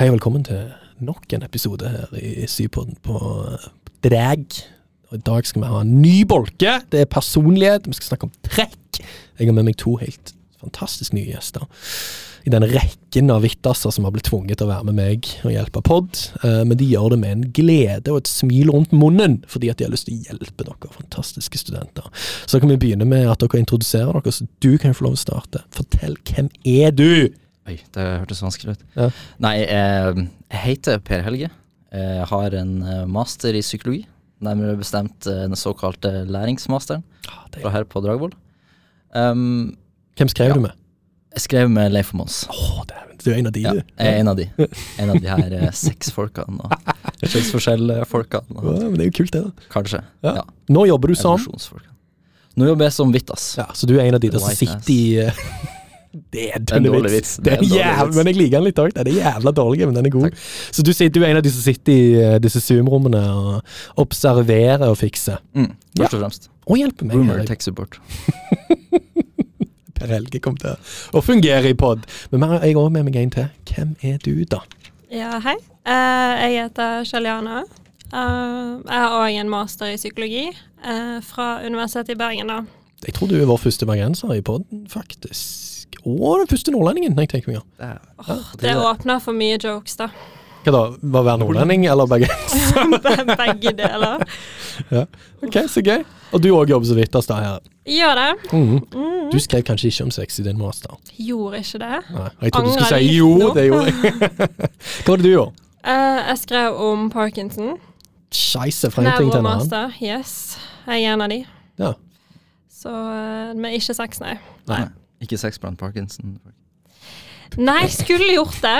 Hei og velkommen til nok en episode her i Sypodden på Drag. Og I dag skal vi ha en ny bolke. Det er personlighet. Vi skal snakke om trekk. Jeg har med meg to helt fantastisk nye gjester. I den rekken av vittasser som har blitt tvunget til å være med meg og hjelpe pod. Eh, Men de gjør det med en glede og et smil rundt munnen, fordi at de har lyst til å hjelpe dere fantastiske studenter. Så kan vi begynne med at dere introduserer dere, så du kan få lov å starte. Fortell, hvem er du? Oi, det hørtes vanskelig ut. Ja. Nei, eh, jeg heter Per Helge. Jeg har en eh, master i psykologi. Nærmere bestemt eh, den såkalte læringsmasteren Ah, fra her på Dragvoll. Um, Hvem skrev Ja. du med? jeg skrev med Leif og Mons. Dæven. Du er en av de, Ja, du. jeg er en av de. En av de her eh, seks folkene og kjønnsforskjellfolkene. Ja, men det er jo kult, det. da. Kanskje. Ja. Ja. Nå jobber du som Nå jobber jeg som Vittas. Ja, Så du er en av de der som sitter i eh, Det er dårlig vits. vits. Det er en jævla, men jeg liker den litt òg. Den er jævla dårlig, men den er god. Takk. Så du, du er en av de som sitter i eh, disse Zoom-rommene og observerer og fikser. Mm, først og fremst. Og hjelper meg. Rumor tech support. Per Helge kom til å fungere i pod. Men jeg har òg med meg en til. Hvem er du, da? Ja, hei. Uh, jeg heter Kjeliana. Uh, jeg har òg en master i psykologi eh, fra Universitetet i Bergen. da. Jeg tror du er vår første bergenser i poden, faktisk. Og den første nordlendingen, jeg tenker meg ja. Det det åpner for mye jokes, da. Hva da? Var være nordlending eller bergenser? Begge deler. Ok, så gøy. Og du òg jobber så vidt da her. Gjør det. Mm. Mm. Du skrev kanskje ikke om sex i din master? Gjorde ikke det. Nei, jeg trodde du skulle si jo, nå. det gjorde jeg. Hva var det du gjorde? Uh, jeg skrev om Parkinson. Scheisse, fra en ting til en annen. Yes. Jeg er en av de. Ja. Så eh, Men ikke sex, nei. Nei. Ikke sex blant Parkinson. Nei, skulle gjort det.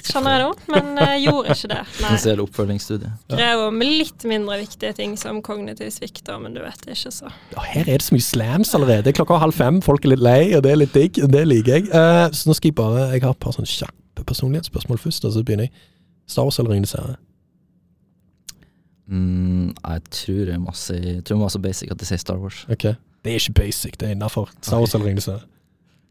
Skjønner jeg nå, men uh, gjorde ikke det. Nei. Potensiell oppfølgingsstudie. Skrev om litt mindre viktige ting som kognitiv svikt, men du vet ikke, så. Ja, her er det så mye slams allerede. Klokka er halv fem, folk er litt lei, og det er litt digg. Det liker jeg. Uh, så nå skal jeg bare Jeg har et par sånne kjappe personlighetsspørsmål først, og så begynner jeg. Star Wars eller Ringenes herre? Mm, jeg tror det er masse Jeg tror det er masse basic at de sier Star Wars. Ok. Det er ikke basic, det er innafor. Star Wars eller Ringenes herre.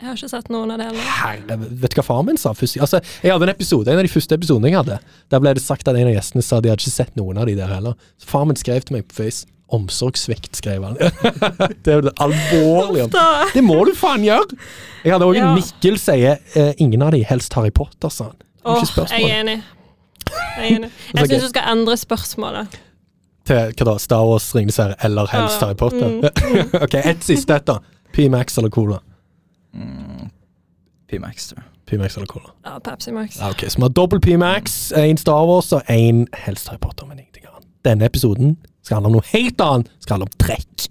Jeg har ikke sett noen av delene. Herre, vet du hva faren min sa? Altså, jeg hadde en episode, en av de første episodene jeg hadde. Der ble det sagt at en av gjestene sa de hadde ikke sett noen av de der heller. Så faren min skrev til meg på Face. Omsorgssvikt, skrev han. det er jo det alvorlig. Det må du faen gjøre! Jeg hadde òg en Ja. Mikkel sier eh, ingen av de helst Harry Potter, sa han. Åh, jeg er enig. Jeg er enig. Jeg syns du skal endre spørsmålet. Til hva da? Star Wars, Ringenes herre eller helst Ja, Harry Potter? mm, ok, ett siste et, da. P-Max eller Cola? Mm, P-Max, tror jeg. P-Max eller Cola? Ja, Pepsi Max. Ja, ok, Så vi har dobbel P-Max, én Star Wars og én helst Harry Potter, men ingenting annet. Denne episoden skal handle om noe helt annet. Skal handle om trekk.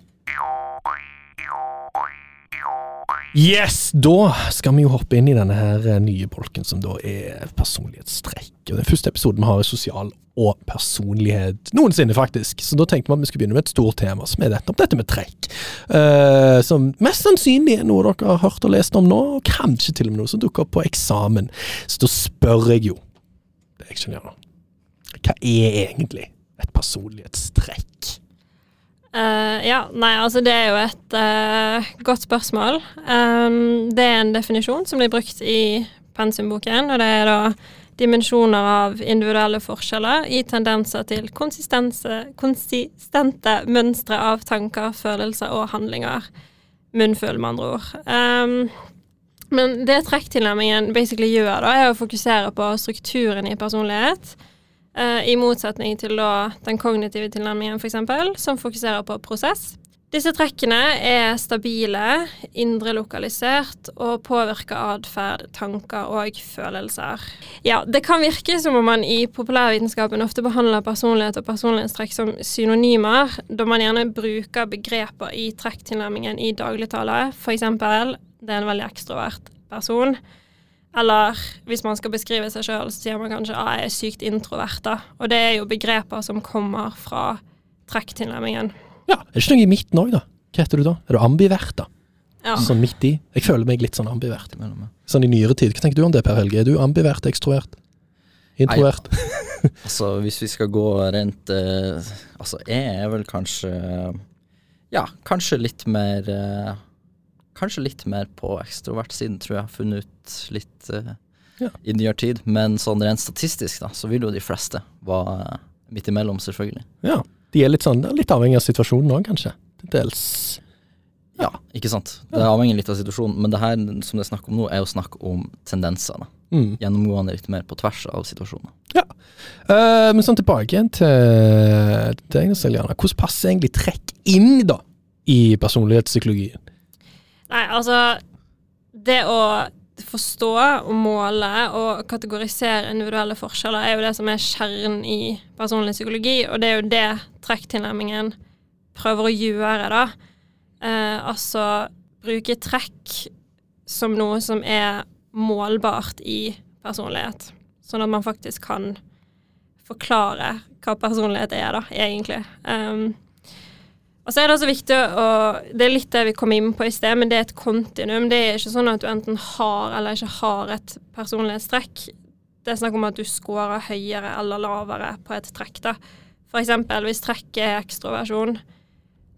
Yes! Da skal vi jo hoppe inn i denne her eh, nye bolken, som da er personlighetstrekk. Og Den første episoden vi har, er sosial og personlighet noensinne, faktisk. Så da tenkte vi at vi skulle begynne med et stort tema, som er nettopp dette med trekk. Uh, som mest sannsynlig er noe dere har hørt og lest om nå, og kanskje til og med noe som dukker opp på eksamen. Så da spør jeg jo det jeg skjønner nå. Hva er egentlig et personlighetstrekk? Uh, ja, nei, altså det er jo et uh, godt spørsmål. Um, det er en definisjon som blir brukt i pensumboken, og det er da dimensjoner av individuelle forskjeller i tendenser til konsistente mønstre av tanker, følelser og handlinger. Munnfull, med andre ord. Um, men det trekktilnærmingen basically gjør, da, er å fokusere på strukturen i personlighet. Uh, I motsetning til da, den kognitive tilnærmingen, f.eks., som fokuserer på prosess. Disse trekkene er stabile, indre lokalisert og påvirker atferd, tanker og følelser. Ja, det kan virke som om man i populærvitenskapen ofte behandler personlighet og personlighetstrekk som synonymer, da man gjerne bruker begreper i trekktilnærmingen i dagligtale. Eksempel, det er en veldig ekstrovert person. Eller hvis man skal beskrive seg sjøl, så sier man kanskje at jeg er sykt introvert. da. Og det er jo begreper som kommer fra trekktilnærmingen. Ja, er det ikke noe i midten òg, da? Hva heter du da? Er du ambivert, da? Ja. Sånn midt i? Jeg føler meg litt sånn ambivert. Sånn i nyere tid. Hva tenker du om det, Per Helge? Er du ambivert, ekstrovert? Introvert? Altså, hvis vi skal gå rent uh, Altså, jeg er vel kanskje Ja, kanskje litt mer uh, Kanskje litt mer på ekstrovertsiden, tror jeg. Har funnet ut litt eh, Ja. i nyere tid. Men sånn rent statistisk, da, så vil jo de fleste være midt imellom, selvfølgelig. Ja. De er litt sånn, litt avhengig av situasjonen òg, kanskje. Til dels. Ja, ikke sant. Det er avhengig litt av situasjonen, men det her som det er snakk om nå, er jo snakk om tendensene. Mm. Gjennomgående litt mer på tvers av situasjoner. Uh, men sånn tilbake igjen til deg, Celiana. Hvordan passer egentlig trekk inn da i personlighetspsykologien? Nei, altså Det å forstå og måle og kategorisere individuelle forskjeller er jo det som er kjernen i personlig psykologi, og det er jo det trekktilnærmingen prøver å gjøre, da. Eh, altså bruke trekk som noe som er målbart i personlighet. Sånn at man faktisk kan forklare hva personlighet er, da, egentlig. Um, og så er det også viktig å Det er litt det vi kom inn på i sted, men det er et kontinuum. Det er ikke sånn at du enten har eller ikke har et personlighetstrekk. Det er snakk om at du scorer høyere eller lavere på et trekk. da. Eksempel hvis trekket er ekstroversjon,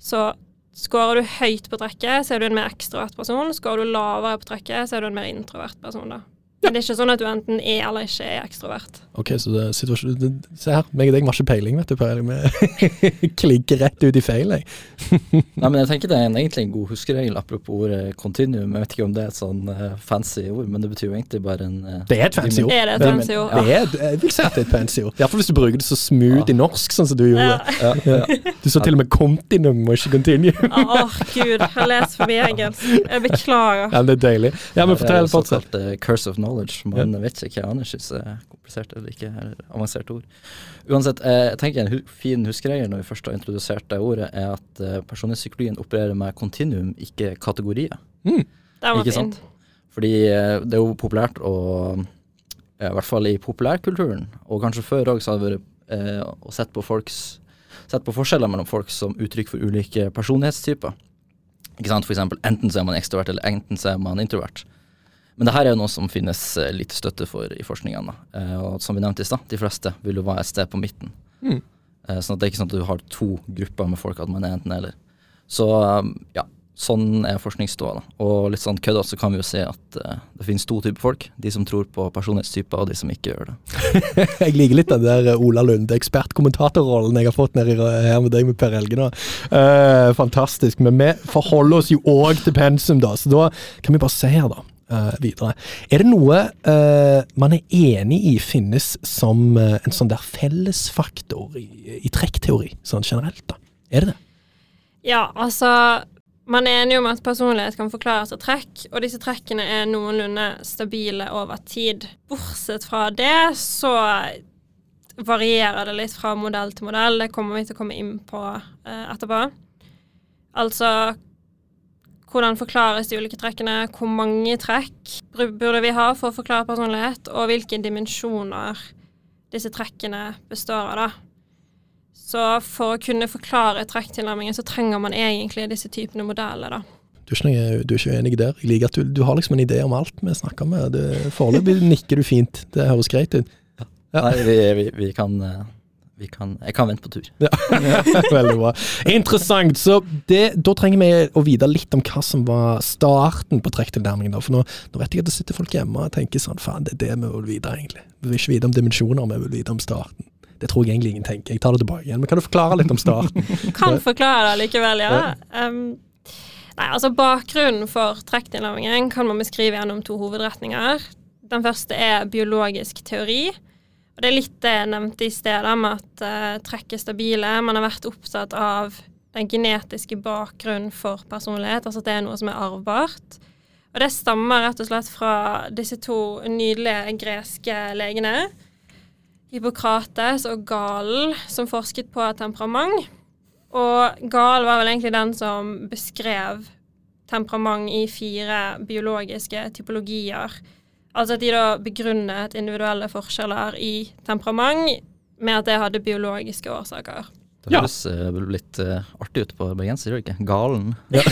så scorer du høyt på trekket, så er du en mer ekstrovert person. Scorer du lavere på trekket, så er du en mer introvert person. da. Men det er ikke sånn at du enten er eller ikke er ekstrovert. Ok, så det er situasjon... det- Se her, meg og deg har ikke peiling, vet du. Per. Vi klikker rett ut i feil, jeg. Nei, men jeg tenker det er en, egentlig en god huskeregel, apropos ordet continuum. Jeg vet ikke om det er et sånn eh, fancy ord, men det betyr jo egentlig bare en uh, Det er et fancy ord. Er det et fancy ord? Det er, jeg vil si at det er et fancy ord. Iallfall hvis du bruker det så smooth i norsk, sånn som du gjorde. Ja. ja, ja. Du sa til og med 'continuum' og ikke 'continuum'. Åh, gud. Jeg har lest for mye engelsk. Jeg beklager. Ja, men det er deilig. Ja, men Det er fortell, fortsett. såkalt uh, curse of knowledge. Man vet ikke hva annet synes er komplisert eller ikke er avansert ord. Uansett, eh, jeg tenker en fin huskeregel når vi først har introdusert det ordet, er at eh, personlighetspsykologien opererer med kontinuum, ikke kategorier. Mm. Ikke fin. sant? Fordi eh, det er jo populært å I hvert fall i populærkulturen, og kanskje før òg, så har det vært å sette på folks Sett på forskjeller mellom folk som uttrykk for ulike personlighetstyper. Ikke sant? For eksempel, enten så er man ekstrovert, eller enten så er man introvert. Men det her er jo noe som finnes litt lite støtte for i forskningen. Da. Eh, og som vi nevnte i stad, de fleste vil jo være et sted på midten. Mm. Eh, sånn at det er ikke sånn at du har to grupper med folk, at man er enten eller. Så ja, sånn er forskningsståa. Og litt sånn køddete så kan vi jo se at eh, det finnes to typer folk. De som tror på personlighetstyper, og de som ikke gjør det. Jeg liker litt den der Ola Lunde, ekspertkommentatorrollen jeg har fått nedi her med deg med Per Helge nå. Uh, fantastisk. Men vi forholder oss jo òg til pensum, da, så da kan vi bare se her, da. Eh, videre. Er det noe uh, man er enig i finnes som uh, en sånn der fellesfaktor i, i trekkteori, sånn generelt, da? Er det det? Ja, altså Man er enig om at personlighet kan forklares av trekk, og disse trekkene er noenlunde stabile over tid. Bortsett fra det så varierer det litt fra modell til modell. Det kommer vi til å komme inn på eh, etterpå. Altså hvordan forklares de ulike trekkene, hvor mange trekk burde vi ha for å forklare personlighet, og hvilke dimensjoner disse trekkene består av, da. Så for å kunne forklare trekktilnærmingen, så trenger man egentlig disse typene modeller, da. Du er ikke, du er ikke uenig der? Jeg liker at du, du har liksom en idé om alt vi snakker med. Foreløpig nikker du fint. Det høres greit ut. Ja. Nei, vi, vi, vi, kan, eh, kan Jeg kan vente på tur. Veldig bra. Interessant. Så det, da trenger vi å vite litt om hva som var starten på trekktilnærmingen. For nå, nå vet jeg at det sitter folk hjemme og tenker sånn Faen, det er det vi vil vite, egentlig. Vi vil ikke vite om dimensjoner, vi vil vite om starten. Det tror jeg egentlig ingen tenker. Jeg tar det tilbake igjen. Men kan du forklare litt om starten? Kan forklare det likevel, ja. Um, nei, altså Bakgrunnen for trekktilnærmingen kan man beskrive gjennom to hovedretninger. Den første er biologisk teori. Og Det er litt det jeg nevnte i sted, med at uh, trekk er stabile. Man har vært opptatt av den genetiske bakgrunnen for personlighet, altså at det er noe som er arvbart. Og det stammer rett og slett fra disse to nydelige greske legene. Hippokrates og Galen, som forsket på temperament. Og Galen var vel egentlig den som beskrev temperament i fire biologiske typologier. Altså at de da begrunnet individuelle forskjeller i temperament med at det hadde biologiske årsaker. Det Ja. høres eh, litt uh, artig ut på bergenser, gjør det ikke? Galen.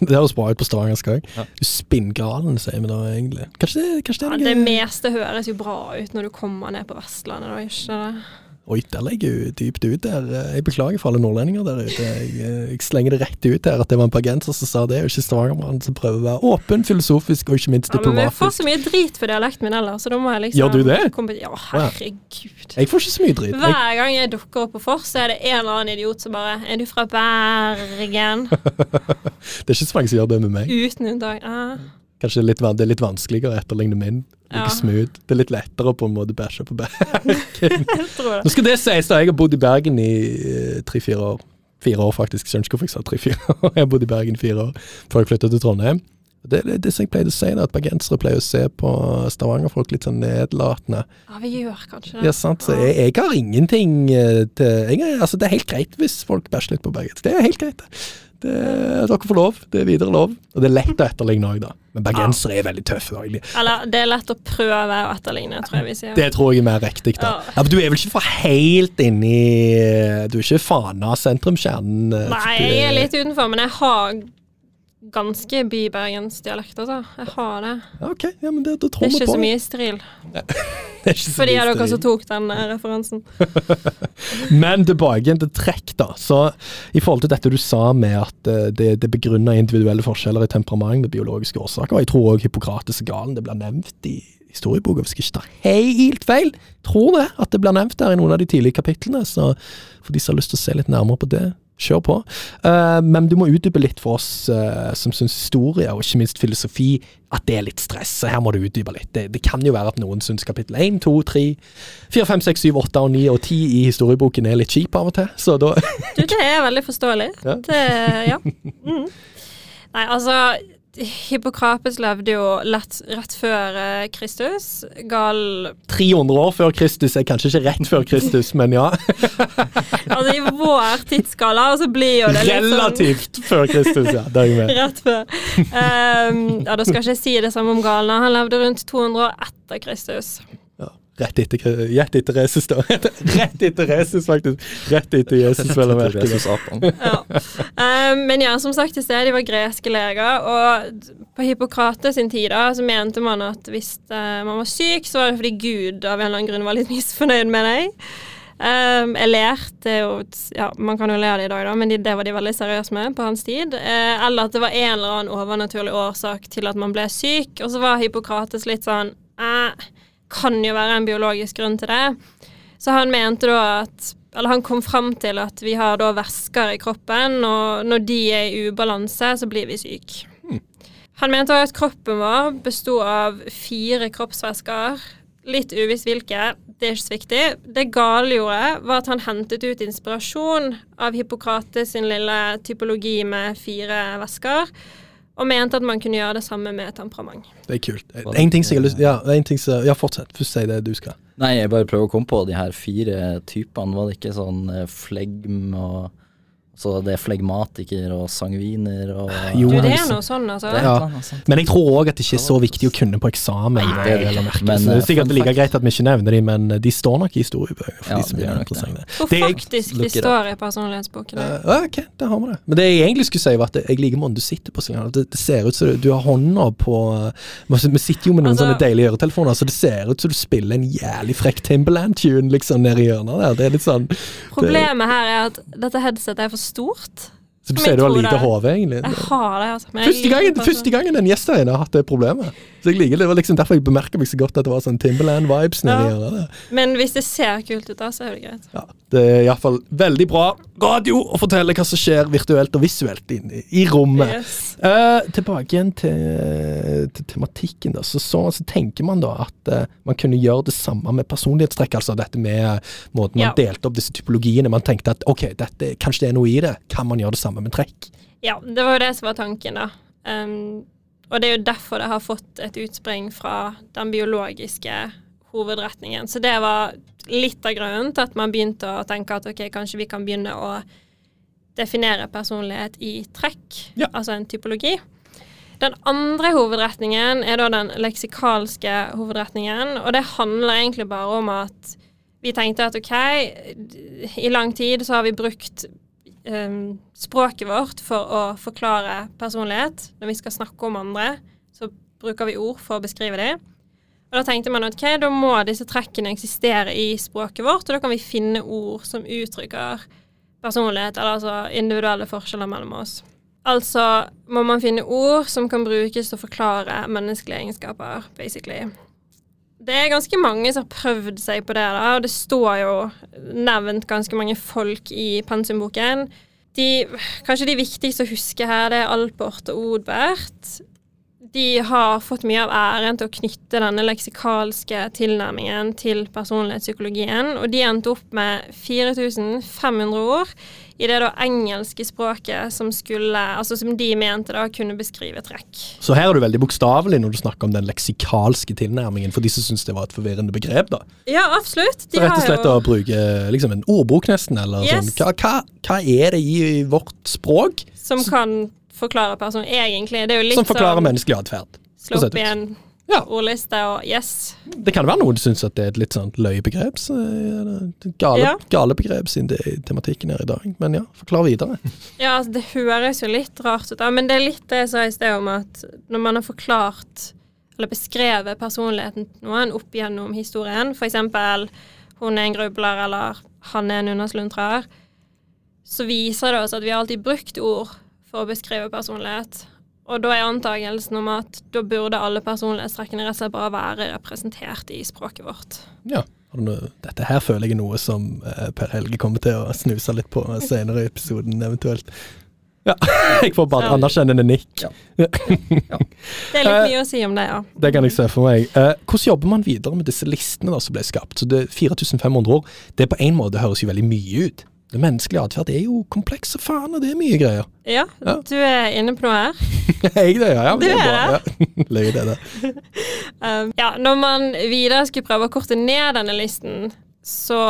Det høres bra ut på stavangersk òg. Ja. Du spinngalen, sier vi da egentlig. Kanskje det, kanskje det Ja, er det meste høres jo bra ut når du kommer ned på Vestlandet, da, ikke det? Oi, der legger jeg dypt ut der. Jeg beklager for alle nordlendinger der ute. Jeg, jeg slenger det rett ut her at det var en bergenser som sa det, og ikke stavangermannen som prøver å være åpen, filosofisk og ikke minst diplomatisk. Ja, men vi får så mye drit for dialekten min ellers, så da må jeg liksom Gjør du det? Ja, herregud. Jeg får ikke så mye drit. Hver gang jeg dukker opp på Fors, så er det en eller annen idiot som bare Er du fra Bergen? det er ikke så mange som gjør det med meg. Uten unntak. Ah, Kanskje litt, det er litt vanskeligere å etterligne min. Ja. smooth. Det er litt lettere å på en måte bæsje på Bergen. jeg. Nå skal det sies, da. Jeg har bodd i Bergen i eh, tre-fire år. Fire år, faktisk. Skjønner ikke hvorfor jeg sa tre-fire år. Jeg har bodd i Bergen i fire år før jeg flytta til Trondheim. Det er det som jeg pleide å si, da, at bergensere pleier å se på stavangerfolk litt sånn nedlatende. Ja, vi gjør kanskje det. Ja, sant? Så jeg, jeg har ingenting eh, til jeg, altså, Det er helt greit hvis folk bæsjer litt på bergensk. Det er helt greit. det. Det, dere får lov. Det er videre lov. Og det er lett å etterligne òg, da. Men bergensere er veldig tøffe. da, egentlig. Eller det er lett å prøve å etterligne, tror jeg vi sier. Det tror jeg er mer riktig. da. Ja. Ja, men Du er vel ikke fra helt inni Du er ikke Fana sentrumskjernen? eh, Nei, jeg er litt utenfor, men jeg har ganske bybergensdialekt, altså. Jeg har det. Ok, ja, men det, da Det tror er ikke på så mye stril. Det er ikke så Fordi mye dere som tok den eh, referansen. Men tilbake igjen til trekk, da. Så i forhold til dette du sa med at eh, det, det begrunner individuelle forskjeller i temperament med biologiske årsaker, og jeg tror òg Hippokrates og Galen det blir nevnt i historieboka, hvis jeg ikke tar helt feil. Tror det, at det blir nevnt der i noen av de tidlige kapitlene. Så for de som har lyst til å se litt nærmere på det, kjør på. Uh, men du må utdype litt for oss uh, som syns historie, og ikke minst filosofi, at det er litt stress. Så her må du utdype litt. Det, det kan jo være at noen syns kapittel 1, 2, 3, 4, 5, 6, 7, 8 og 9 og 10 i historieboken er litt kjip av og til. Så da Du, det er veldig forståelig. Ja. Det, ja. Mm. Nei, altså Hippokrates levde jo lett, rett før eh, Kristus. Gal 300 år før Kristus er kanskje ikke rett før Kristus, men ja. Altså i vår tidsskala, så blir jo det litt sånn Relativt før Kristus, ja. Det er jeg med. Rett før. Um, ja, da skal jeg ikke si det samme om Galna. Han levde rundt 200 år etter Kristus. Rett etter, rett etter Jesus, da. Rett etter Jesus, faktisk. Rett etter Jesus, vel å merke. Ja. Um, men ja, som sagt i sted, de var greske leger, og på Hippokrates sin tid da, så mente man at hvis uh, man var syk, så var det fordi Gud av en eller annen grunn var litt misfornøyd med deg. Um, jeg lærte jo ja, Man kan jo le av det i dag, da, men de, det var de veldig seriøse med på hans tid. Uh, eller at det var en eller annen overnaturlig årsak til at man ble syk. Og så var Hippokrates litt sånn eh, Kan jo være en biologisk grunn til det. Så han mente da at Eller han kom fram til at vi har da væsker i kroppen, og når de er i ubalanse, så blir vi syke. Han mente også at kroppen vår besto av fire kroppsvæsker. Litt uvisst hvilke, det er ikke så viktig. Det Gale gjorde, var at han hentet ut inspirasjon av Hippokrates sin lille typologi med fire væsker, og mente at man kunne gjøre det samme med temperament. Det er kult. En ting som jeg har lyst Ja, en ting som Ja, fortsett. Først si det du skal. Nei, jeg bare prøver å komme på de her fire typene. Var det ikke sånn eh, flegm og Så det er flegmatiker og sangviner og Jo, Du, det er noe sånn, altså. Det Ja. annet. Men jeg tror òg at det ikke er så viktig å kunne på eksamen. Nei, det det merke. Men, det er eh, sikkert like greit at vi ikke nevner de, men de står nok i historiebøker. For Ja, de som det det. interessante. Det jeg- faktisk, de står i personlighetsboken. Uh, ok, da har vi det. Men det jeg egentlig skulle si, var at jeg liker måten du sitter på. Sånn, Det, det ser ut som du, du har hånda på eh, Vi sitter jo med noen Altså- sånne deilige øretelefoner, så det ser ut som du spiller en jævlig frekk Timberland-tune liksom nede i hjørnet der. Det er litt sånn Problemet her er at dette headsetet er for stort. Så du sier du har lite hode, egentlig. Jeg har det, altså. Første gangen, første gangen en gjest her inne har hatt det problemet. Så jeg liker det. Det var liksom derfor jeg bemerka meg så godt at det var sånn Timberland-vibes Ja. Men hvis det ser kult ut, da, så er det greit. Ja, det er iallfall veldig bra radio å fortelle hva som skjer virtuelt og visuelt inne i rommet. Yes. Uh, tilbake igjen til, til tematikken. Da. Så, så, så tenker man da at uh, man kunne gjøre det samme med personlighetstrekk. Altså dette med måten man Ja. delte opp disse typologiene. Man tenkte at ok, dette, kanskje det er noe i det. Kan man gjøre det samme med trekk? Ja, det var jo det som var tanken, da. Um, og det er jo derfor det har fått et utspring fra den biologiske hovedretningen. Så det var litt av grunnen til at man begynte å tenke at ok, kanskje vi kan begynne å definere personlighet i trekk, Ja. altså en typologi. Den andre hovedretningen er da den leksikalske hovedretningen, og det handler egentlig bare om at vi tenkte at ok, i lang tid så har vi brukt um, språket vårt for å forklare personlighet. Når vi skal snakke om andre, så bruker vi ord for å beskrive dem. Og da tenkte man at okay, da må disse trekkene eksistere i språket vårt, og da kan vi finne ord som uttrykker personlighet, eller altså individuelle forskjeller mellom oss. Altså må man finne ord som kan brukes til å forklare menneskelige egenskaper, basically. Det er ganske mange som har prøvd seg på det, da, og det står jo nevnt ganske mange folk i pensumboken. De, kanskje de viktigste å huske her, det er Alport og Odbert de har fått mye av æren til å knytte denne leksikalske tilnærmingen til personlighetspsykologien, og de endte opp med 4500 ord i det da engelske språket som skulle, altså som de mente da kunne beskrive trekk. Så her er du veldig bokstavelig når du snakker om den leksikalske tilnærmingen, for de som syns det var et forvirrende begrep, da. Ja, absolutt. De så rett og slett jo... å bruke liksom en ordbok, nesten, eller yes. sånn. Hva, hva, hva er det i vårt språk som kan forklare personen egentlig. Det er jo litt Som forklarer sånn, menneskelig atferd. Slå opp i en ja. ordliste og yes. Det kan være noen som syns at det er et litt sånn løyebegrep. Så gale, ja. gale begrep siden det er tematikken her i dag. Men ja, forklar videre. ja, altså det høres jo litt rart ut. Men det er litt det jeg sa i sted om at når man har forklart eller beskrevet personligheten til noen opp gjennom historien, f.eks. hun er en grubler, eller han er en undersluntrer, så viser det oss at vi har alltid brukt ord for å beskrive personlighet. Og da er antagelsen om at da burde alle personlighetstrekkene rett og slett bare være representert i språket vårt. Ja. Dette her føler jeg er noe som eh, Per Helge kommer til å snuse litt på senere i episoden, eventuelt. Ja, jeg får bare et en nikk. Ja. ja. Det er litt mye å si om det, ja. Det kan jeg se for meg. Eh, hvordan jobber man videre med disse listene da som ble skapt? Så det 4500 år, det på en måte høres jo veldig mye ut. Det menneskelige atferd er jo kompleks og faen, og det er mye greier. Ja, ja. du er inne på noe her. jeg det, ja. ja du det er, er det? Ja. Løy det, det. um, ja, når man videre skulle prøve å korte ned denne listen, så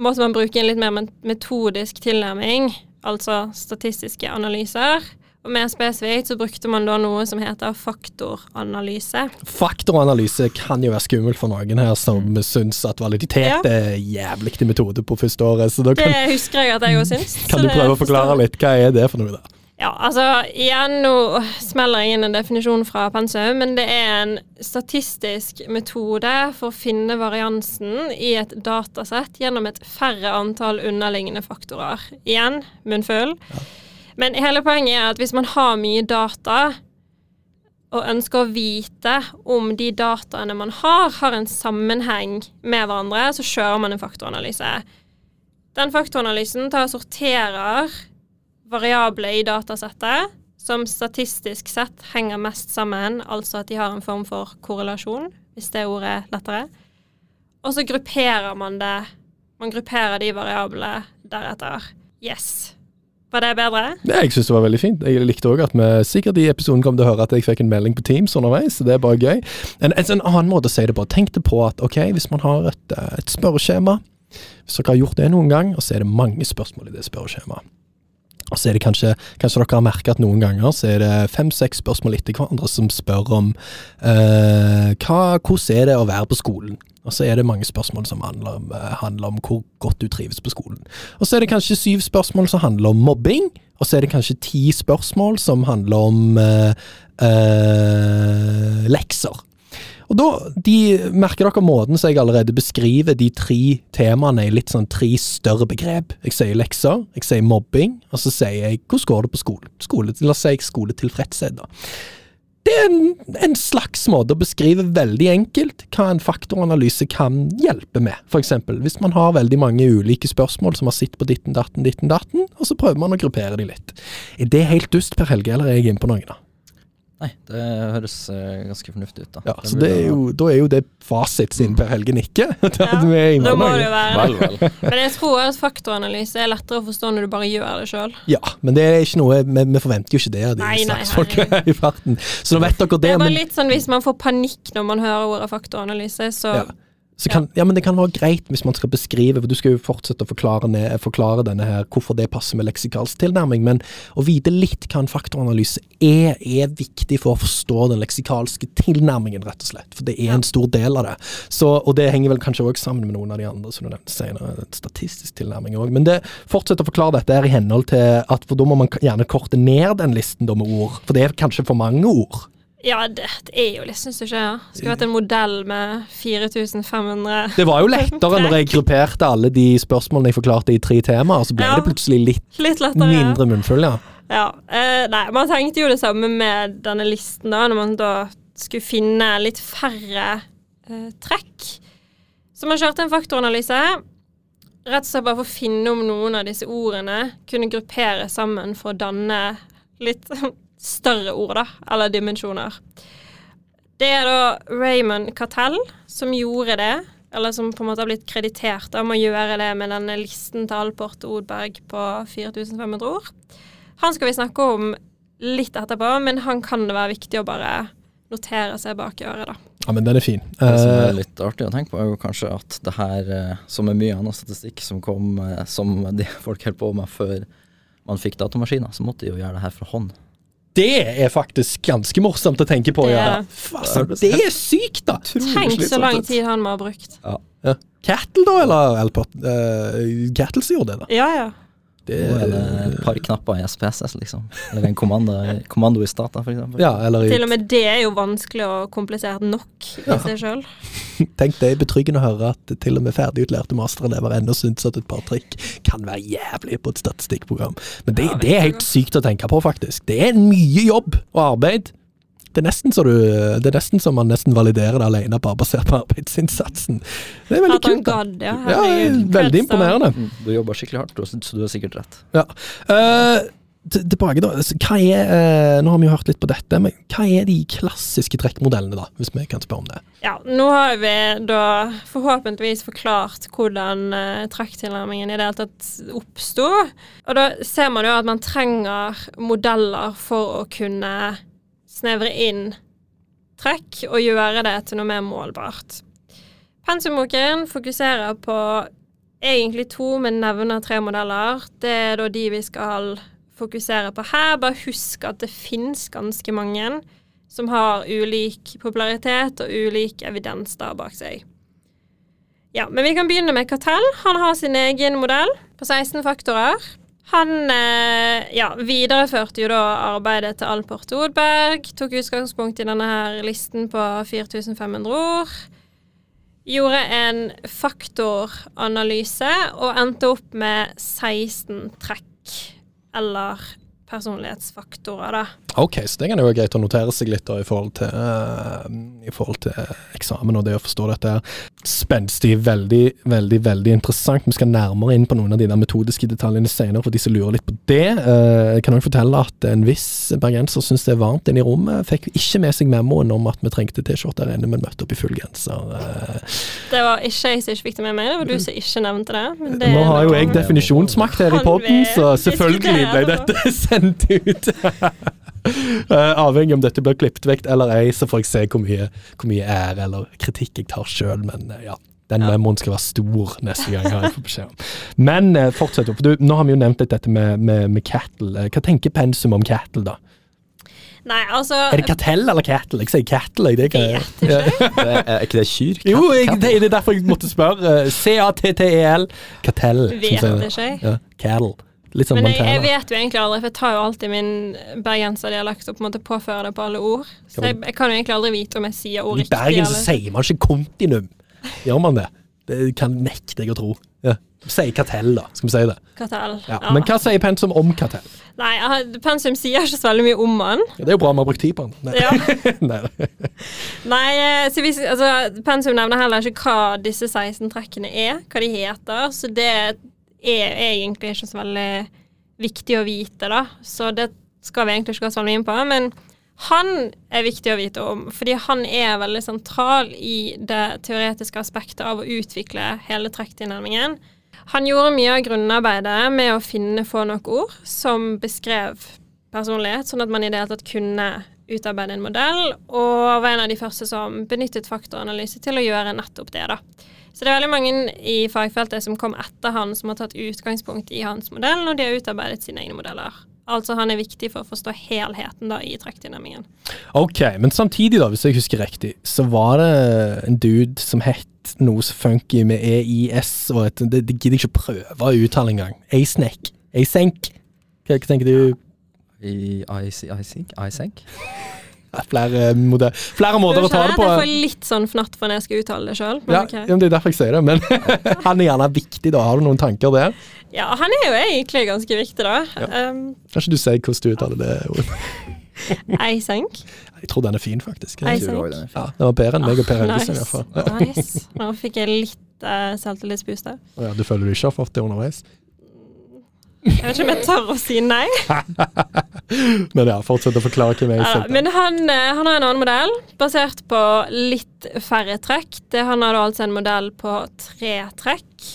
måtte man bruke en litt mer metodisk tilnærming, altså statistiske analyser. Og Mer spesifikt så brukte man da noe som heter faktoranalyse. Faktoranalyse kan jo være skummelt for noen her som mm. syns at validitet ja. er jævlig metode på første året. kan, det husker jeg at jeg òg syns. Kan du prøve å forklare litt, hva er det for noe? da? Ja, altså igjen, nå smeller jeg inn en definisjon fra pensum, men det er en statistisk metode for å finne variansen i et datasett gjennom et færre antall underliggende faktorer. Igjen munnfull. Ja. Men hele poenget er at hvis man har mye data, og ønsker å vite om de dataene man har, har en sammenheng med hverandre, så kjører man en faktoranalyse. Den faktoranalysen tar og sorterer variabler i datasettet som statistisk sett henger mest sammen, altså at de har en form for korrelasjon, hvis det ordet er lettere. Og så grupperer man det. Man grupperer de variablene deretter. Yes. Var det bedre? Ja, jeg syns det var veldig fint. Jeg likte òg at vi sikkert i episoden kom til å høre at jeg fikk en melding på Teams underveis, så det er bare gøy. En, en, en annen måte å si det på. Tenk deg på at ok, hvis man har et, eh, et spørreskjema, hvis dere har gjort det noen gang, og så er det mange spørsmål i det spørreskjemaet. Og så er det kanskje, kanskje dere har merket at noen ganger så er det fem-seks spørsmål etter hverandre som spør om eh, hva, hvordan er det å være på skolen. Og så er det mange spørsmål som handler om, eh, handler om, hvor godt du trives på skolen. Og så er det kanskje syv spørsmål som handler om mobbing. Og så er det kanskje ti spørsmål som handler om eh, eh, lekser. Og da de, merker dere måten som jeg allerede beskriver de tre temaene i litt sånn tre større begrep. Jeg sier lekser, jeg sier mobbing, og så sier jeg hvordan går det på skolen. Skole, la oss si skoletilfredshet, da. Det er en, en, slags måte å beskrive veldig enkelt hva en faktoranalyse kan hjelpe med. Eksempel, hvis man har veldig mange ulike spørsmål som har sittet på ditten, datten, ditten, datten, og så prøver man å gruppere de litt. Er det helt dust, Per Helge, eller er jeg inne på noe? da? Nei, det høres uh, ganske fornuftig ut. Da Ja, så er jo, Da er jo det fasit siden Per Helge nikker. ja, da må det jo være vel, vel. Men jeg tror at faktoranalyse er lettere å forstå når du bare gjør det sjøl. Ja, men det er ikke noe vi, vi forventer jo ikke det av de saksfolk i farten. Så nå vet dere det. Det er bare men, litt sånn hvis man får panikk når man hører ordet faktoranalyse, så ja. Kan, ja. men det kan være greit hvis man skal beskrive, for du skal jo fortsette å forklare, ned, forklare denne her, hvorfor det passer med leksikalsk tilnærming, men å vite litt hva en faktoranalyse er, er viktig for å forstå den leksikalske tilnærmingen, rett og slett. For det er en stor del av det. Så, og det henger vel kanskje òg sammen med noen av de andre som du nevnte senere, statistisk tilnærming òg. Men det fortsett å forklare dette her i henhold til at for da må man gjerne korte ned den listen da med ord, for det er kanskje for mange ord. Ja, det, det er jo litt, syns du ikke? Ja? Skulle vært en modell med 4500 Det var jo lettere når jeg grupperte alle de spørsmålene jeg forklarte i tre temaer, så ble Ja. det plutselig litt Litt lettere. mindre munnfull, ja. Ja. Eh, nei, man tenkte jo det samme med denne listen, da, når man da skulle finne litt færre eh, trekk. Så man kjørte en faktoranalyse. Rett og slett bare for å finne om noen av disse ordene kunne gruppere sammen for å danne litt større ord, da, eller dimensjoner. Det er da Raymond Cattell som gjorde det, eller som på en måte har blitt kreditert om å gjøre det med denne listen til Alport Odberg på 4500 ord. Han skal vi snakke om litt etterpå, men han kan det være viktig å bare notere seg bak i øret, da. Ja, men den er fin. Det som Eh, er litt artig å tenke på, er jo kanskje at det her, eh, som er mye annen statistikk som kom, eh, som de folk holdt på med før man fikk datamaskiner, så måtte de jo gjøre det her fra hånd. Det er faktisk ganske morsomt å tenke på. Det Ja. er det. Er sykt, da! Tenk så lang tid han må ha brukt. Ja. Cattle, da, eller? Uh, Cattle som gjorde det, da. Ja, ja. Det, Nå er det et par knapper i SPSS, liksom. Eller en kommando, kommando i Stata, eksempel. ja, eller Til og med det er jo vanskelig og komplisert nok i seg sjøl. Tenk det er betryggende å høre at til og med ferdigutlærte masterelever ennå syns at et par trikk kan være jævlig på et statistikkprogram. Men det, det er helt sykt å tenke på, faktisk. Det er mye jobb og arbeid. Det er nesten så du Det er nesten så man nesten validerer det alene bare basert på arbeidsinnsatsen. Det er veldig At kult. God, ja. Ja, veldig imponerende. Mm, Du jobber skikkelig hardt, så du har sikkert rett. Ja. Uh, tilbake, da. Hva er, eh, nå har vi jo hørt litt på dette, men hva er de klassiske trekkmodellene, da? Hvis vi kan spørre om det. Ja, nå har vi da forhåpentligvis forklart hvordan uh, trekktilnærmingen i det hele tatt oppsto. Og da ser man jo at man trenger modeller for å kunne snevre inn trekk og gjøre det til noe mer målbart. Pensumboken fokuserer på egentlig to, men nevner tre modeller. Det er da de vi skal fokusere på her. Bare husk at det fins ganske mange som har ulik popularitet og ulik evidens der bak seg. Ja, men vi kan begynne med Kartell. Han har sin egen modell på 16 faktorer. Han eh, ja, videreførte jo da arbeidet til Alport Odberg. Tok utgangspunkt i denne her listen på 4500 ord. Gjorde en faktoranalyse og endte opp med 16 trekk, eller personlighetsfaktorer, da. Ok, så det kan jo være greit å notere seg litt da, i forhold til, uh, i forhold til eksamen og det å forstå dette. her. Spenstig, veldig, veldig veldig interessant. Vi skal nærmere inn på noen av de der metodiske detaljene senere, for de som lurer litt på det. Uh, Jeg kan også fortelle at en viss bergenser syns det er varmt inne i rommet. Fikk ikke med seg memoen om at vi trengte T-skjorte her inne, men møtte opp i full genser. Uh. Det var ikke jeg som ikke fikk det med meg, det var du som ikke nevnte det. Men det Nå har jo jeg definisjonsmakt her i poden, så selvfølgelig ble dette sendt ut. Eh, avhengig om dette blir klippet vekk eller ei, så får jeg se hvor mye, hvor mye ære eller kritikk jeg tar sjøl, men eh, ja. Den Ja. memoen skal være stor neste gang. har jeg får beskjed om. Men eh, fortsett opp. Du, nå har vi jo nevnt litt dette med, med, med cattle. Eh, Hva tenker pensum om cattle, da? Nei, altså Er det kartell eller cattle? Jeg sier cattle. Jeg, det er, jeg. Ikke. Det er, er ikke det kyr? Jo, jeg, det er derfor jeg måtte spørre. Eh, C-A-T-T-E-L. Kartell. Vet ikke. Ja, cattle. Litt sånn Men jeg, jeg vet jo egentlig aldri, for jeg tar jo alltid min bergenserdialekt og på en måte påfører det på alle ord. Så jeg, jeg kan jo egentlig aldri vite om jeg sier ord I riktig. Bergen så sier man ikke kontinum. Gjør man det? Det kan nekte jeg å tro. Ja. Si kartell, da. Skal vi si det? Kartell. Ja. Ja. Men hva sier pensum om kartell? Nei, pensum sier ikke så veldig mye om han. Ja, det er jo bra vi har brukt tid på den. Nei. Ja. Nei. Nei, eh, så hvis, altså, pensum nevner heller ikke hva disse 16 trekkene er, hva de heter, så det er egentlig ikke så veldig viktig å vite, da. Så det skal vi egentlig ikke gå så veldig inn på. Men han er viktig å vite om, fordi han er veldig sentral i det teoretiske aspektet av å utvikle hele trekktilnærmingen. Han gjorde mye av grunnarbeidet med å finne få nok ord som beskrev personlighet, sånn at man i det hele tatt kunne utarbeide en modell, og var en av de første som benyttet faktoranalyse til å gjøre nettopp det. da. Så det er veldig mange i fagfeltet som kom etter han, som har tatt utgangspunkt i hans modell, og de har utarbeidet sine egne modeller. Altså han er viktig for å forstå helheten da i trekktilnærmingen. Ok, men samtidig, da, hvis jeg husker riktig, så var det en dude som het noe så funky med EIS, og et, det, det gidder jeg ikke prøve å uttale engang. Asnek. Asenk. Hva, hva tenker du? I IC, IC, ISEC? flere, moder- flere måter å ta det på. Jeg får litt sånn fnatt for når jeg skal uttale det sjøl. Ja, okay. ja, Det er derfor jeg sier det, men han er gjerne viktig, da. Har du noen tanker der? Ja, han er jo egentlig ganske viktig, da. Um, Kanskje du si hvordan du uttaler det? ordet? Eisenk. Jeg tror den er fin, faktisk. Ei, Ja, den det var bedre enn meg og Per Ah, Helgesen, i hvert fall. nice. Nå fikk jeg litt uh, selvtillitsboost der. Ja, du føler du ikke har fått det underveis? Jeg vet ikke om jeg tør å si nei. Men ja, fortsett å forklare hvem jeg er. men han, eh, han har en annen modell, basert på litt færre trekk. Det, han har da altså en modell på tre trekk.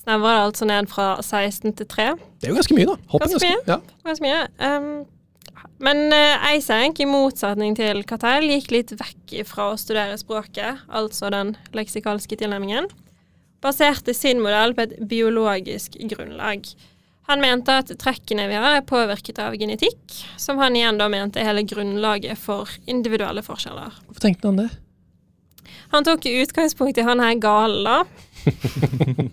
Snevrer det altså ned fra 16 til 3. Det er jo ganske mye, da. Hoppen Ganske mye. Ja. Ganske mye. Um, men uh, Eisenk, i motsetning til Cattell, gikk litt vekk fra å studere språket, altså den leksikalske tilnærmingen. Baserte sin modell på et biologisk grunnlag. Han mente at trekkene vi har, er påvirket av genetikk, som han igjen da mente er hele grunnlaget for individuelle forskjeller. Hvorfor tenkte han det? Han tok utgangspunkt i han her galen, da.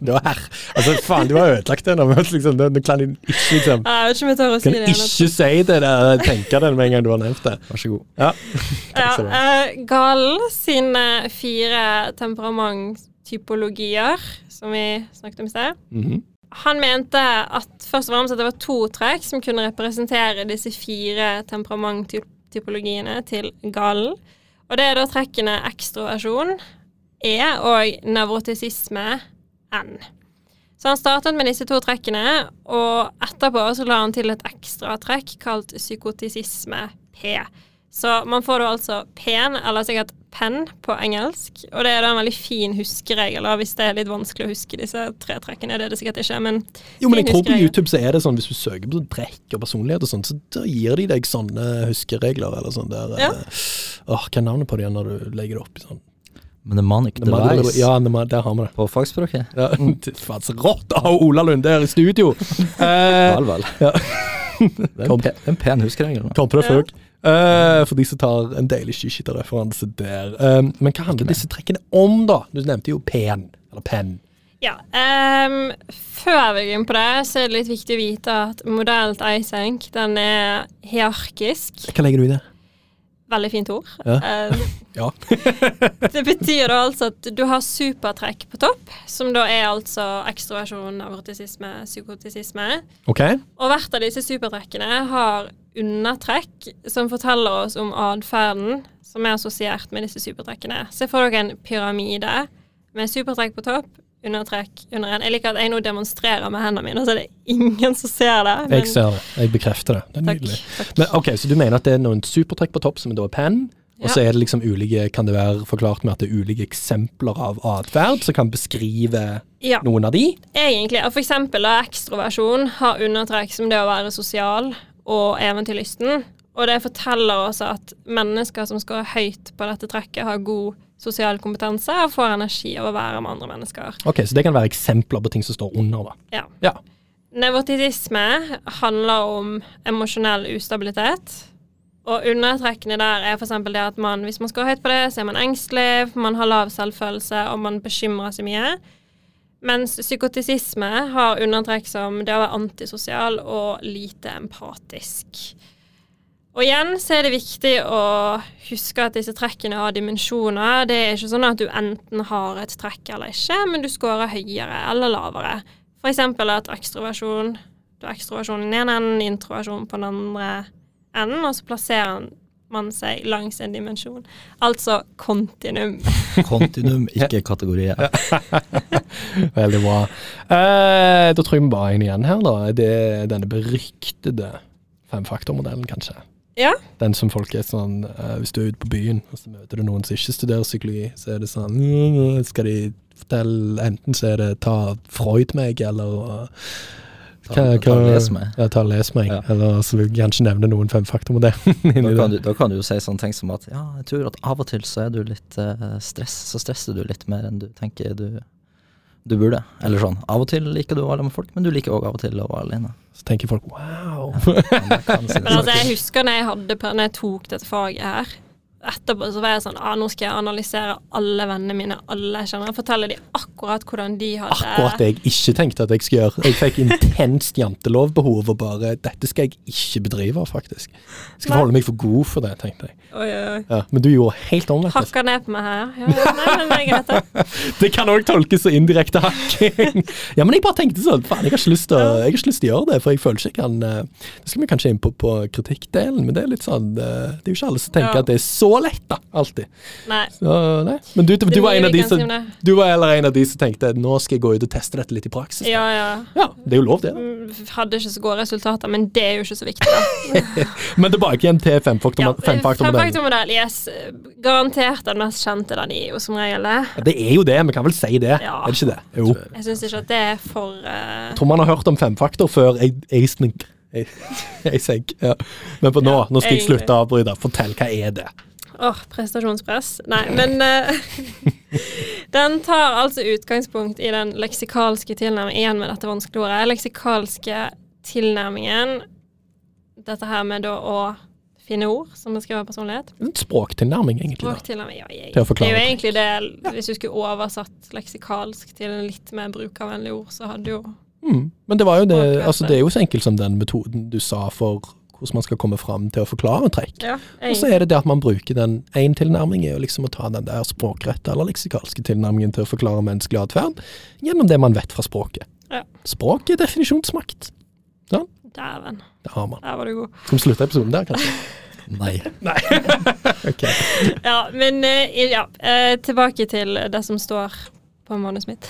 Det var her. Altså, faen, du har ødelagt det nå. men Liksom, du, kan ikke liksom Jeg vet ikke om jeg tør å si kan det. ikke si det der, tenke det med en gang du har nevnt det. Vær så god. Ja. Ja, uh, Galen sine fire temperamenttypologier, som vi snakket om i sted. Mhm. Han mente at først og fremst at det var to trekk som kunne representere disse fire temperamenttypologiene til gallen. Og det er da trekkene ekstroversjon, E og nevrotisisme, N. Så han startet med disse to trekkene, og etterpå så la han til et ekstra trekk kalt psykotisisme, P. Så man får da altså pen, eller sikkert pen på engelsk, og det er da en veldig fin huskeregel, da, hvis det er litt vanskelig å huske disse tre trekkene. Det er det sikkert ikke, men Jo, men jeg tror på. YouTube så er det sånn, hvis du søker på sånn trekk og personlighet og sånn, så da gir de deg sånne huskeregler eller sånn der. Ja. eh, Åh, hva er navnet på det igjen når du legger det opp i sånn? Mnemonic device Ja, der har vi det. på fagspråket. Ja, faen så rått å ha Ola Lunde her i studio! Eh, Vel, vel. ja. Det er en, pe en pen huskeregel. Kom på det Ja. Eh, for de som tar en deilig skiskytterreferanse der. Eh, men hva handler disse trekkene om, da? Du nevnte jo pen. Eller penn. Ja. Um, før vi går inn på det, så er det litt viktig å vite at modellen til Isenk, den er hierarkisk. Hva legger du i det? Veldig fint ord. Ja. Ehm, Ja. det betyr da altså at du har supertrekk på topp, som da er altså ekstroversjon, avortisisme, psykotisisme. Ok. Og hvert av disse supertrekkene har undertrekk som forteller oss om atferden som er assosiert med disse supertrekkene. Se for dere en pyramide med supertrekk på topp, undertrekk under en. Jeg liker at jeg nå demonstrerer med hendene mine, så er det ingen som ser det. men- Jeg ser det. Jeg bekrefter det. Det er Takk. nydelig. takk. Men ok, Så du mener at det er noen supertrekk på topp, som da er penn? Og så er det liksom ulike, kan det være forklart med at det er ulike eksempler av atferd som kan beskrive Ja, noen av de? egentlig. Og For eksempel da, ekstroversjon har undertrekk som det å være sosial og eventyrlysten. Og det forteller oss at mennesker som scorer høyt på dette trekket, har god sosial kompetanse og får energi av å være med andre mennesker. Ok, Så det kan være eksempler på ting som står under, da. Ja. Ja. Nevrotisisme handler om emosjonell ustabilitet. Og undertrekkene der er f.eks. det at man, hvis man skal høyt på det, så er man engstelig, man har lav selvfølelse, og man bekymrer seg mye. Mens psykotisisme har undertrekk som det å være antisosial og lite empatisk. Og igjen så er det viktig å huske at disse trekkene har dimensjoner. Det er ikke sånn at du enten har et trekk eller ikke, men du scorer høyere eller lavere. Eksempel at ekstroversjon Du har ekstroversjon i den ene enden, introversjon på den andre enden, og så plasserer man seg langs en dimensjon. Altså kontinuum. Kontinuum, ikke kategorier. Veldig bra. Eh, da tror jeg vi bare er en igjen her, da. Det er denne beryktede femfaktormodellen, kanskje. Ja. Den som folk er sånn eh, Hvis du er ute på byen og så møter du noen som ikke studerer psykologi, så er det sånn «Mm, Skal de fortelle Enten så er det ta Freud meg, eller uh, Ta, ta og les meg. Ja, ta les meg. Ja. Eller så vil jeg kanskje nevne noen femfaktormodellen Da kan, du, da kan du jo si sånne ting som at ja, jeg tror at av og til så er du litt uh, stress, så stresser du litt mer enn du tenker du, du burde. Eller sånn, av og til liker du å være med folk, men du liker òg av og til å være alene. Så tenker folk wow. Ja, si Men altså, jeg husker når jeg, hadde, når jeg tok dette faget her. Etterpå så var jeg sånn ah, nå skal jeg analysere alle vennene mine, alle jeg kjenner, fortelle de akkurat hvordan de hadde Akkurat det jeg ikke tenkte at jeg skulle gjøre. Jeg fikk intenst jantelovbehov og bare Dette skal jeg ikke bedrive, faktisk. Jeg skal holde meg for god for det, tenkte jeg. Oi, oi. Ja, men du gjorde helt omvendt. Hakka ned på meg her. Ja, ja, nei, men det er greit, det. Det kan òg tolkes som indirekte hakking. ja, men jeg bare tenkte sånn Faen, jeg har ikke lyst til å, jeg har ikke lyst til å gjøre det, for jeg føler ikke jeg kan eh, Det skal vi kanskje inn på på kritikkdelen, men det er litt sånn eh, Det er jo ikke alle som tenker Ja. at det er så lett, da. Alltid. Nei. Så, nei. Men du, du, var en av de som. Du var heller en av de som tenkte nå skal jeg gå ut og teste dette litt i praksis. Ja, ja. Ja, det er jo lov, det. da. Mm, Hadde ikke så gode resultater, men det er jo ikke så viktig, da. Men tilbake igjen til Ja, femfaktormodellen. Femfaktormodell, yes. Garantert den mest kjente. Den i jo som regel det. Ja, det er jo det, vi kan vel si det, Ja. er det ikke det? Jo. Jeg syns ikke at det er for uh... Jeg tror man har hørt om femfaktor før jeg, jeg, snink- jeg, jeg senk, ja. Men på nå, Ja, nå skal jeg slutte å avbryte. Fortell, hva er det? Åh, prestasjonspress. Nei, men uh, Den tar altså utgangspunkt i den leksikalske tilnærmingen Igjen med dette vanskelige ordet. Leksikalske tilnærmingen. Dette her med da å finne ord som beskriver personlighet. En språktilnærming, egentlig. Språktilnærming, ja, jeg, det er jo egentlig det Hvis du skulle oversatt leksikalsk til en litt mer brukervennlig ord, så hadde jo Mm. Men det var jo det, altså det. det er jo så enkelt som den metoden du sa for hvordan man skal komme fram til å forklare trekk. Ja, Og så er det det at man bruker den én tilnærming, er jo liksom å ta den der språkrette eller leksikalske tilnærmingen til å forklare menneskelig atferd gjennom det man vet fra språket. Ja. Språk er definisjonsmakt. Dæven, Det har man. der var du god. Skal vi slutte episoden der, kanskje? Nei. Nei. Ok. Ja, men eh, ja, eh, tilbake til det som står på manuset mitt.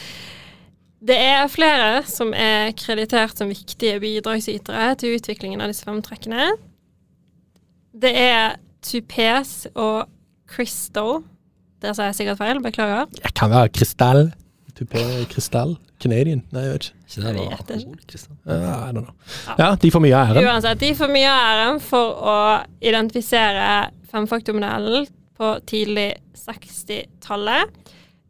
Det er flere som er kreditert som viktige bidragsytere til utviklingen av disse fem trekkene. Det er Tupes og Crystal. Der sa jeg sikkert feil, beklager. Jeg kan være krystall. Tupé krystall. Canadian? Nei, jeg vet ikke. Ikke det Jeg var vet ikke. alkohol, Kristian? Uh, I don't know. Ja, de får mye av æren. Uansett, de får mye av æren for å identifisere femfaktormodellen på tidlig 60-tallet.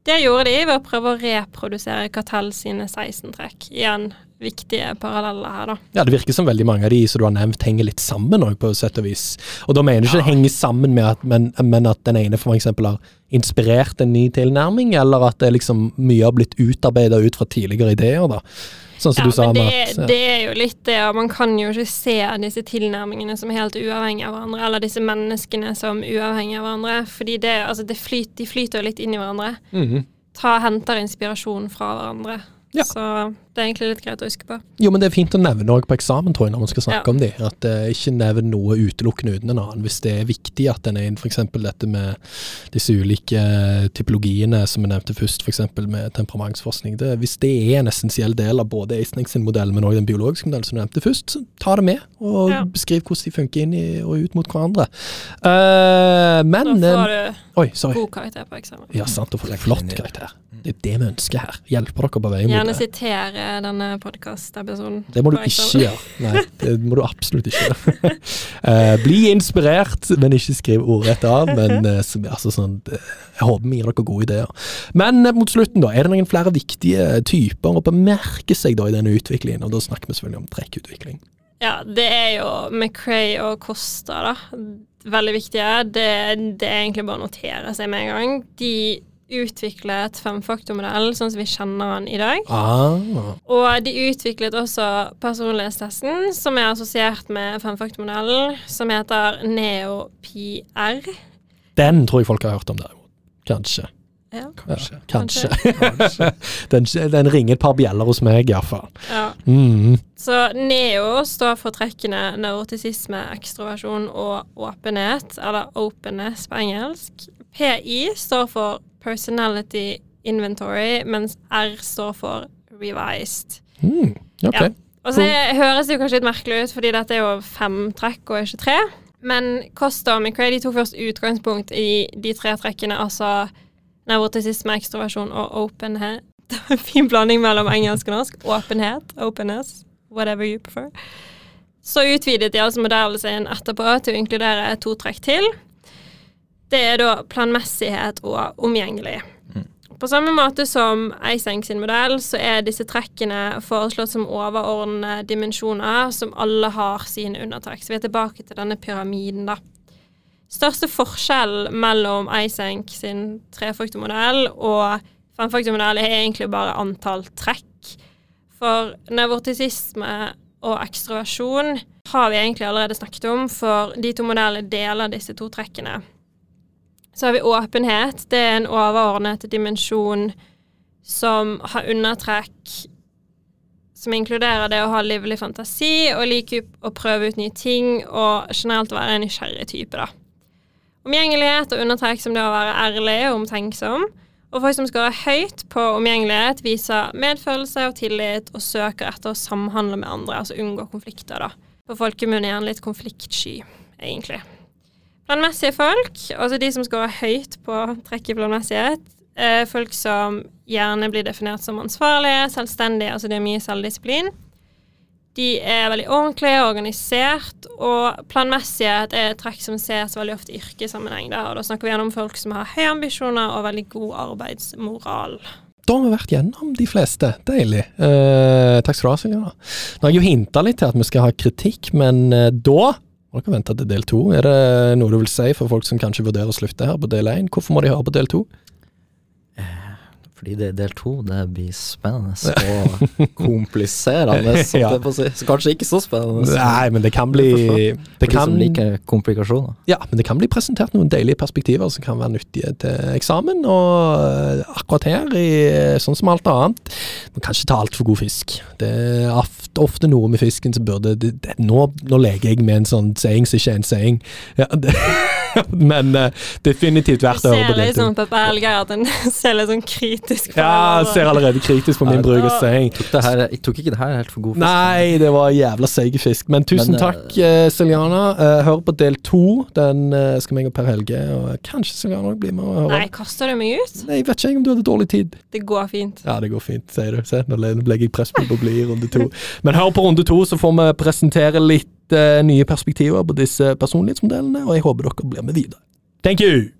Det gjorde de ved å prøve å reprodusere Cartel sine 16 trekk. Igjen viktige paralleller her, da. Ja, Det virker som veldig mange av de som du har nevnt, henger litt sammen òg, på sett og vis. Og da mener du ikke det henger sammen med at, men, men at den ene for eksempel har inspirert en ny tilnærming, eller at det liksom mye har blitt utarbeida ut fra tidligere ideer, da. Sånn som Ja, du sa men det, at ja. det er jo litt det, og man kan jo ikke se disse tilnærmingene som helt uavhengige av hverandre, eller disse menneskene som uavhengige av hverandre, fordi det, altså det flyt, de flyter jo litt inn i hverandre. Mhm. Ta, henter inspirasjon fra hverandre. Ja. Så det er egentlig litt greit å huske på. Jo, men det er fint å nevne òg på eksamen, tror jeg, når man skal snakke Ja. om de. At uh, ikke nevn noe utelukkende uten en annen. Hvis det er viktig at en er inn f.eks. dette med disse ulike eh, typologiene som jeg nevnte først, f.eks. med temperamentsforskning. Det, hvis det er en essensiell del av både Eisning sin modell, men òg den biologiske modellen som du nevnte først, så ta det med, og Ja. beskriv hvordan de funker inn i og ut mot hverandre. Uh, men Da får du Oi, sorry. god karakter på eksamen. Ja, sant. Du får en flott karakter. Det er det vi ønsker her. Hjelpe dere på vei mot Gjerne sitere denne podkastepisoden. Det må du ikke gjøre. Nei, det må du absolutt ikke gjøre. Eh, bli inspirert, men ikke skriv ordrett av. Men eh, altså, sånn, eh, jeg håper vi gir dere gode ideer. Men mot slutten, da. Er det noen flere viktige typer å bemerke seg da i denne utviklingen? Og da snakker vi selvfølgelig om trekkutvikling. Ja, det er jo McRae og Costa, da. Veldig viktige. Det, det er egentlig bare å notere seg med en gang. De utviklet femfaktormodell sånn som vi kjenner den i dag. Ah, Og de utviklet også personlighetstesten, som er assosiert med femfaktormodellen, som heter NeoPR. den tror jeg folk har hørt om, derimot. Kanskje. Ja. Kanskje. Ja, kanskje. den, den ringer et par bjeller hos meg, iallfall. ja. Mm. Så NEO står for trekkene nevrotisisme, ekstroversjon og åpenhet, eller openness på engelsk. PI står for personality inventory, mens R står for revised. Mm. okay. Ja. Og så høres det jo kanskje litt merkelig ut, fordi dette er jo fem trekk og ikke tre. Men Costa og McRae de tok først utgangspunkt i de tre trekkene, altså nevrotisisme, ekstroversjon og openhet. Det var en fin blanding mellom engelsk og norsk. Åpenhet, openness, whatever you prefer. Så utvidet de altså modellen sin etterpå til å inkludere to trekk til. Det er da planmessighet og omgjengelig. På samme måte som Eiseng sin modell, så er disse trekkene foreslått som overordnede dimensjoner som alle har sine undertrekk. Så vi er tilbake til denne pyramiden, da. største forskjellen mellom Eiseng sin trefaktormodell og femfaktormodell er egentlig bare antall trekk. For nevrotisisme og ekstroversjon har vi egentlig allerede snakket om, for de to modellene deler disse to trekkene. Så har vi åpenhet. Det er en overordnet dimensjon som har undertrekk som inkluderer det å ha livlig fantasi og like å prøve ut nye ting og generelt være en nysgjerrig type, da. Omgjengelighet og undertrekk som det å være ærlig og omtenksom. Og folk som scorer høyt på omgjengelighet, viser medfølelse og tillit og søker etter å samhandle med andre, altså unngå konflikter, da. På folkemunne gjerne litt konfliktsky, egentlig. Planmessige folk, altså de som scorer høyt på trekk i planmessighet, er folk som gjerne blir definert som ansvarlige, selvstendige, altså det er mye selvdisiplin. De er veldig ordentlige, og organisert, og planmessighet er et trekk som ses veldig ofte i yrkessammenheng. Da, og da snakker vi gjennom folk som har høye ambisjoner og veldig god arbeidsmoral. Da har vi vært gjennom de fleste. Deilig. Eh, takk skal du ha, Silje. Nå har jeg jo hinta litt til at vi skal ha kritikk, men eh, da må dere vente til del to. Er det noe du vil si for folk som kanskje vurderer å slutte her på del én? Hvorfor må de høre på del to? Fordi det er del to, det blir spennende og kompliserende, så, Ja. på å si. så kanskje ikke så spennende. Nei, men det kan bli det kan, som liker komplikasjoner. Ja, men det kan bli presentert noen deilige perspektiver som kan være nyttige til eksamen. Og eh, akkurat her, i, sånn som alt annet, man kan ikke ta altfor god fisk. Det er ofte, noe med fisken som burde det, det, nå, nå leker jeg med en sånn saying som ikke er en saying. Ja, det, men uh, definitivt verdt å høre ser Du ser litt sånn på Helgeir at en ser litt sånn kritisk på Ja, jeg ser allerede kritisk på min bruk av her, jeg tok ikke det her helt for god fisk. Nei, det var jævla seig fisk. Men tusen Men, eh, takk, uh, Siljana. Uh, hør på del to. Den uh, skal meg og Per Helge, og kanskje Siljana også blir med og hører. Nei, kaster du meg ut? Nei, jeg vet ikke om du hadde dårlig tid. Det går fint. Ja, det går fint, sier du. Se, nå legger jeg press på å bli i runde to. Men hør på runde to, så får vi presentere litt eh, nye perspektiver på disse personlighetsmodellene, og jeg håper dere blir med videre. Thank you!